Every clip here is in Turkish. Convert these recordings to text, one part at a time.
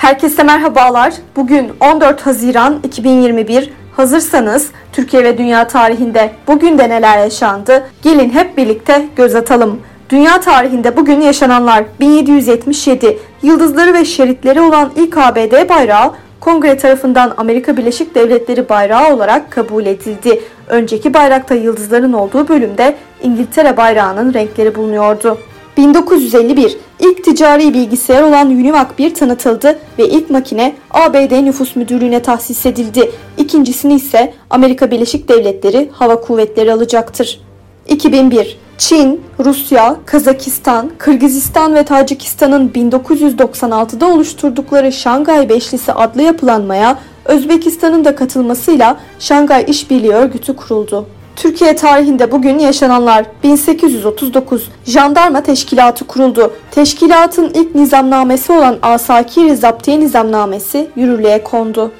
Herkese merhabalar. Bugün 14 Haziran 2021. Hazırsanız Türkiye ve dünya tarihinde bugün de neler yaşandı? Gelin hep birlikte göz atalım. Dünya tarihinde bugün yaşananlar 1777 yıldızları ve şeritleri olan ilk ABD bayrağı Kongre tarafından Amerika Birleşik Devletleri bayrağı olarak kabul edildi. Önceki bayrakta yıldızların olduğu bölümde İngiltere bayrağının renkleri bulunuyordu. 1951 ilk ticari bilgisayar olan Univac 1 tanıtıldı ve ilk makine ABD Nüfus Müdürlüğü'ne tahsis edildi. İkincisini ise Amerika Birleşik Devletleri Hava Kuvvetleri alacaktır. 2001 Çin, Rusya, Kazakistan, Kırgızistan ve Tacikistan'ın 1996'da oluşturdukları Şangay Beşlisi adlı yapılanmaya Özbekistan'ın da katılmasıyla Şangay İşbirliği Örgütü kuruldu. Türkiye tarihinde bugün yaşananlar 1839 Jandarma Teşkilatı kuruldu. Teşkilatın ilk nizamnamesi olan Asakir-i Zaptiye Nizamnamesi yürürlüğe kondu.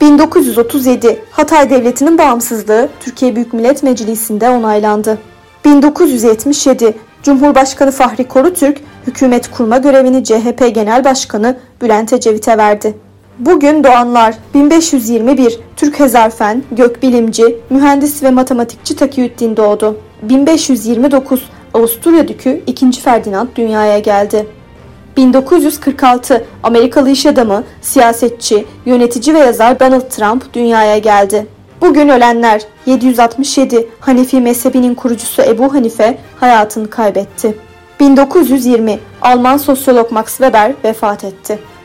1937 Hatay Devleti'nin bağımsızlığı Türkiye Büyük Millet Meclisi'nde onaylandı. 1977 Cumhurbaşkanı Fahri Korutürk hükümet kurma görevini CHP Genel Başkanı Bülent Ecevit'e verdi. Bugün doğanlar 1521 Türk Hezarfen, gökbilimci, mühendis ve matematikçi Takiyüddin doğdu. 1529 Avusturya Dükü 2. Ferdinand dünyaya geldi. 1946 Amerikalı iş adamı, siyasetçi, yönetici ve yazar Donald Trump dünyaya geldi. Bugün ölenler 767 Hanefi mezhebinin kurucusu Ebu Hanife hayatını kaybetti. 1920 Alman sosyolog Max Weber vefat etti.